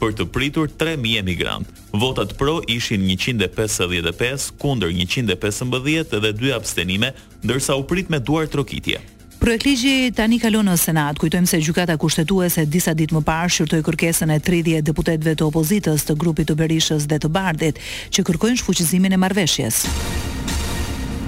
për të pritur tre mijë emigrantë. Votat pro ishin njëqind e pesëdhjetë e pesë, kundër njëqind e pesëmbëdhjetë dhe dy abstenime, ndërsa u prit me duartrokitje. Projektligji tani kalon në Senat. Kujtojmë se Gjykata Kushtetuese disa ditë më parë shqyrtoi kërkesën e tridhjetë deputetëve të opozitës të grupit të Berishës dhe të Bardhit. që kërkojnë shfuqizimin e marrëveshjes.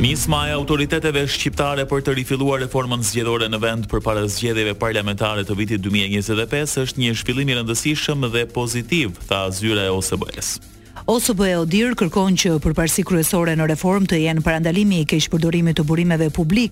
Nisma e autoriteteve shqiptare për të rifilluar reformën zgjedhore në vend përpara zgjedhjeve parlamentare të vitit dy mijë e njëzet e pesë është një zhvillim i rëndësishëm dhe pozitiv, tha zyra e OSBE-së. OSBE ODIHR kërkon që përparësi kryesore në reformë të jenë parandalimi i keqpërdorimit të burimeve publike,